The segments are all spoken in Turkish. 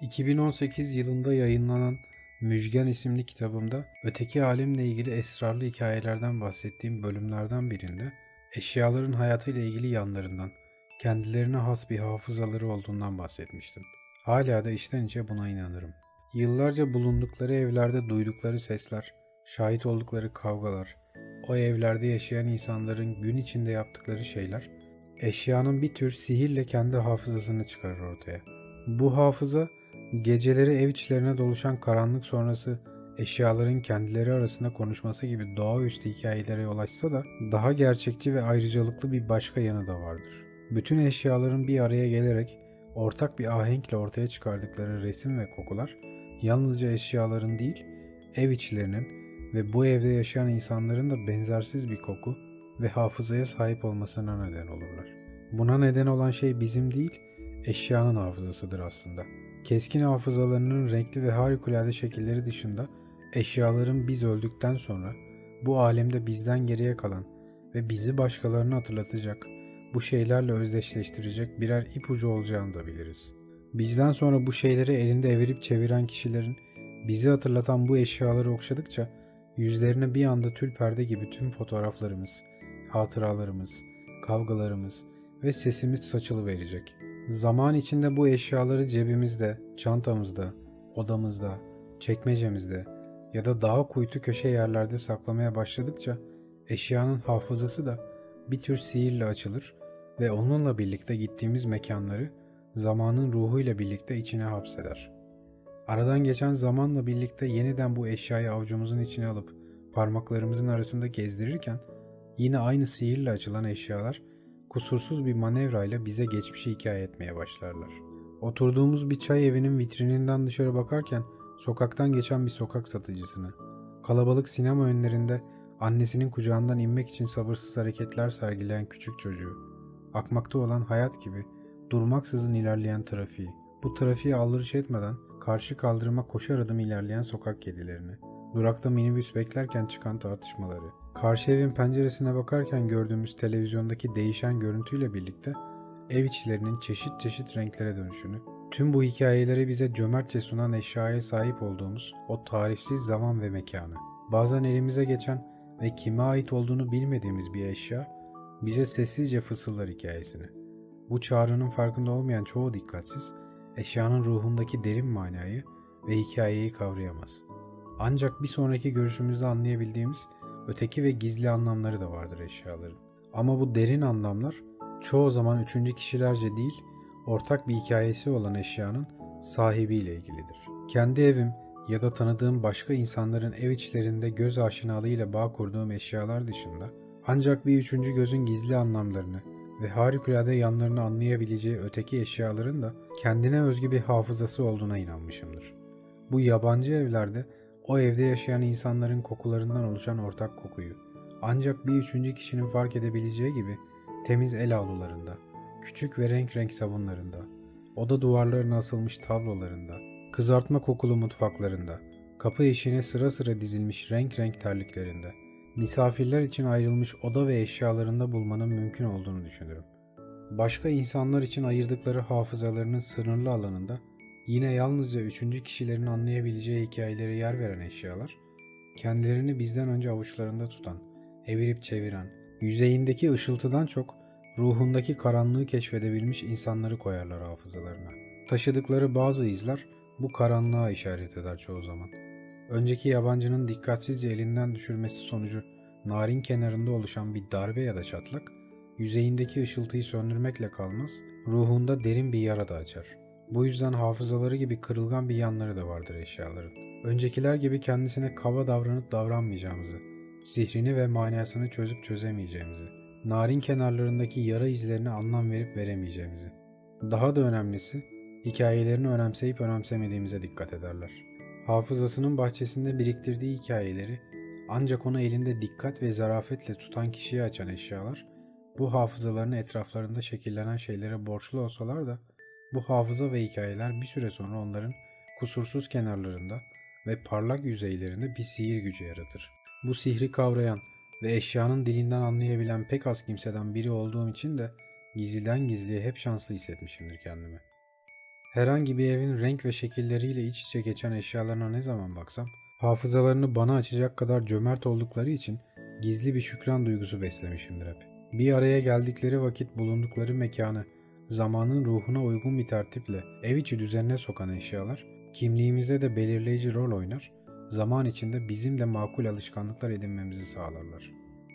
2018 yılında yayınlanan Müjgan isimli kitabımda öteki alemle ilgili esrarlı hikayelerden bahsettiğim bölümlerden birinde eşyaların hayatıyla ilgili yanlarından, kendilerine has bir hafızaları olduğundan bahsetmiştim. Hala da içten içe buna inanırım. Yıllarca bulundukları evlerde duydukları sesler, şahit oldukları kavgalar, o evlerde yaşayan insanların gün içinde yaptıkları şeyler, eşyanın bir tür sihirle kendi hafızasını çıkarır ortaya. Bu hafıza Geceleri ev içlerine doluşan karanlık sonrası eşyaların kendileri arasında konuşması gibi doğaüstü hikayelere yol açsa da daha gerçekçi ve ayrıcalıklı bir başka yanı da vardır. Bütün eşyaların bir araya gelerek ortak bir ahenkle ortaya çıkardıkları resim ve kokular yalnızca eşyaların değil, ev içlerinin ve bu evde yaşayan insanların da benzersiz bir koku ve hafızaya sahip olmasına neden olurlar. Buna neden olan şey bizim değil, eşyanın hafızasıdır aslında. Keskin hafızalarının renkli ve harikulade şekilleri dışında eşyaların biz öldükten sonra bu alemde bizden geriye kalan ve bizi başkalarına hatırlatacak, bu şeylerle özdeşleştirecek birer ipucu olacağını da biliriz. Bizden sonra bu şeyleri elinde evirip çeviren kişilerin bizi hatırlatan bu eşyaları okşadıkça yüzlerine bir anda tül perde gibi tüm fotoğraflarımız, hatıralarımız, kavgalarımız ve sesimiz saçılı verecek. Zaman içinde bu eşyaları cebimizde, çantamızda, odamızda, çekmecemizde ya da daha kuytu köşe yerlerde saklamaya başladıkça eşyanın hafızası da bir tür sihirle açılır ve onunla birlikte gittiğimiz mekanları zamanın ruhuyla birlikte içine hapseder. Aradan geçen zamanla birlikte yeniden bu eşyayı avucumuzun içine alıp parmaklarımızın arasında gezdirirken yine aynı sihirle açılan eşyalar kusursuz bir manevrayla bize geçmişi hikaye etmeye başlarlar. Oturduğumuz bir çay evinin vitrininden dışarı bakarken sokaktan geçen bir sokak satıcısını, kalabalık sinema önlerinde annesinin kucağından inmek için sabırsız hareketler sergileyen küçük çocuğu, akmakta olan hayat gibi durmaksızın ilerleyen trafiği, bu trafiği aldırış etmeden karşı kaldırıma koşar adım ilerleyen sokak kedilerini, durakta minibüs beklerken çıkan tartışmaları, Karşı evin penceresine bakarken gördüğümüz televizyondaki değişen görüntüyle birlikte ev içlerinin çeşit çeşit renklere dönüşünü, tüm bu hikayeleri bize cömertçe sunan eşyaya sahip olduğumuz o tarifsiz zaman ve mekanı, bazen elimize geçen ve kime ait olduğunu bilmediğimiz bir eşya, bize sessizce fısıldar hikayesini. Bu çağrının farkında olmayan çoğu dikkatsiz, eşyanın ruhundaki derin manayı ve hikayeyi kavrayamaz. Ancak bir sonraki görüşümüzde anlayabildiğimiz öteki ve gizli anlamları da vardır eşyaların. Ama bu derin anlamlar çoğu zaman üçüncü kişilerce değil, ortak bir hikayesi olan eşyanın sahibiyle ilgilidir. Kendi evim ya da tanıdığım başka insanların ev içlerinde göz aşinalığıyla bağ kurduğum eşyalar dışında ancak bir üçüncü gözün gizli anlamlarını ve harikulade yanlarını anlayabileceği öteki eşyaların da kendine özgü bir hafızası olduğuna inanmışımdır. Bu yabancı evlerde o evde yaşayan insanların kokularından oluşan ortak kokuyu ancak bir üçüncü kişinin fark edebileceği gibi temiz el avlularında, küçük ve renk renk sabunlarında, oda duvarlarına asılmış tablolarında, kızartma kokulu mutfaklarında, kapı eşiğine sıra sıra dizilmiş renk renk terliklerinde, misafirler için ayrılmış oda ve eşyalarında bulmanın mümkün olduğunu düşünürüm. Başka insanlar için ayırdıkları hafızalarının sınırlı alanında Yine yalnızca üçüncü kişilerin anlayabileceği hikayelere yer veren eşyalar, kendilerini bizden önce avuçlarında tutan, evirip çeviren, yüzeyindeki ışıltıdan çok ruhundaki karanlığı keşfedebilmiş insanları koyarlar hafızalarına. Taşıdıkları bazı izler bu karanlığa işaret eder çoğu zaman. Önceki yabancının dikkatsizce elinden düşürmesi sonucu narin kenarında oluşan bir darbe ya da çatlak, yüzeyindeki ışıltıyı söndürmekle kalmaz, ruhunda derin bir yara da açar.'' Bu yüzden hafızaları gibi kırılgan bir yanları da vardır eşyaların. Öncekiler gibi kendisine kaba davranıp davranmayacağımızı, sihrini ve manasını çözüp çözemeyeceğimizi, narin kenarlarındaki yara izlerine anlam verip veremeyeceğimizi. Daha da önemlisi, hikayelerini önemseyip önemsemediğimize dikkat ederler. Hafızasının bahçesinde biriktirdiği hikayeleri ancak onu elinde dikkat ve zarafetle tutan kişiye açan eşyalar, bu hafızaların etraflarında şekillenen şeylere borçlu olsalar da bu hafıza ve hikayeler bir süre sonra onların kusursuz kenarlarında ve parlak yüzeylerinde bir sihir gücü yaratır. Bu sihri kavrayan ve eşyanın dilinden anlayabilen pek az kimseden biri olduğum için de gizliden gizliye hep şanslı hissetmişimdir kendimi. Herhangi bir evin renk ve şekilleriyle iç içe geçen eşyalarına ne zaman baksam, hafızalarını bana açacak kadar cömert oldukları için gizli bir şükran duygusu beslemişimdir hep. Bir araya geldikleri vakit bulundukları mekanı, zamanın ruhuna uygun bir tertiple ev içi düzenine sokan eşyalar, kimliğimize de belirleyici rol oynar, zaman içinde bizim de makul alışkanlıklar edinmemizi sağlarlar.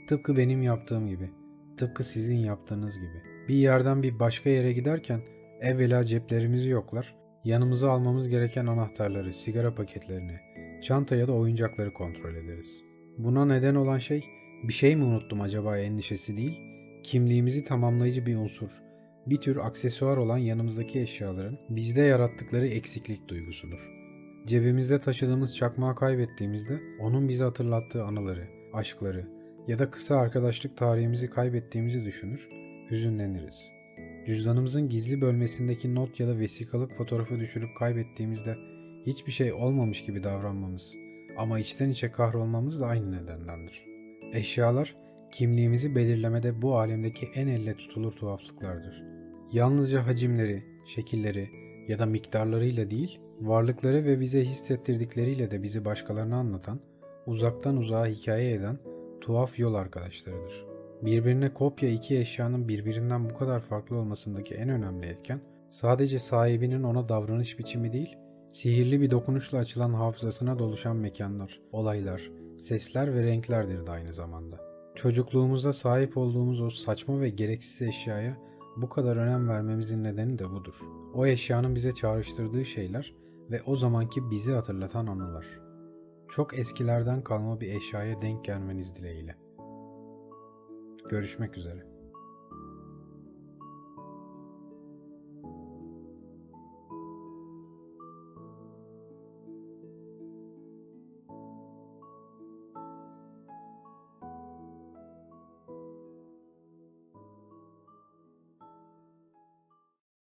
Tıpkı benim yaptığım gibi, tıpkı sizin yaptığınız gibi. Bir yerden bir başka yere giderken evvela ceplerimizi yoklar, yanımıza almamız gereken anahtarları, sigara paketlerini, çanta ya da oyuncakları kontrol ederiz. Buna neden olan şey, bir şey mi unuttum acaba endişesi değil, kimliğimizi tamamlayıcı bir unsur, bir tür aksesuar olan yanımızdaki eşyaların bizde yarattıkları eksiklik duygusudur. Cebimizde taşıdığımız çakmağı kaybettiğimizde onun bize hatırlattığı anıları, aşkları ya da kısa arkadaşlık tarihimizi kaybettiğimizi düşünür, hüzünleniriz. Cüzdanımızın gizli bölmesindeki not ya da vesikalık fotoğrafı düşürüp kaybettiğimizde hiçbir şey olmamış gibi davranmamız ama içten içe kahrolmamız da aynı nedendendir. Eşyalar kimliğimizi belirlemede bu alemdeki en elle tutulur tuhaflıklardır. Yalnızca hacimleri, şekilleri ya da miktarlarıyla değil, varlıkları ve bize hissettirdikleriyle de bizi başkalarına anlatan, uzaktan uzağa hikaye eden tuhaf yol arkadaşlarıdır. Birbirine kopya iki eşyanın birbirinden bu kadar farklı olmasındaki en önemli etken, sadece sahibinin ona davranış biçimi değil, sihirli bir dokunuşla açılan hafızasına doluşan mekanlar, olaylar, sesler ve renklerdir de aynı zamanda. Çocukluğumuzda sahip olduğumuz o saçma ve gereksiz eşyaya bu kadar önem vermemizin nedeni de budur. O eşyanın bize çağrıştırdığı şeyler ve o zamanki bizi hatırlatan anılar. Çok eskilerden kalma bir eşyaya denk gelmeniz dileğiyle. Görüşmek üzere.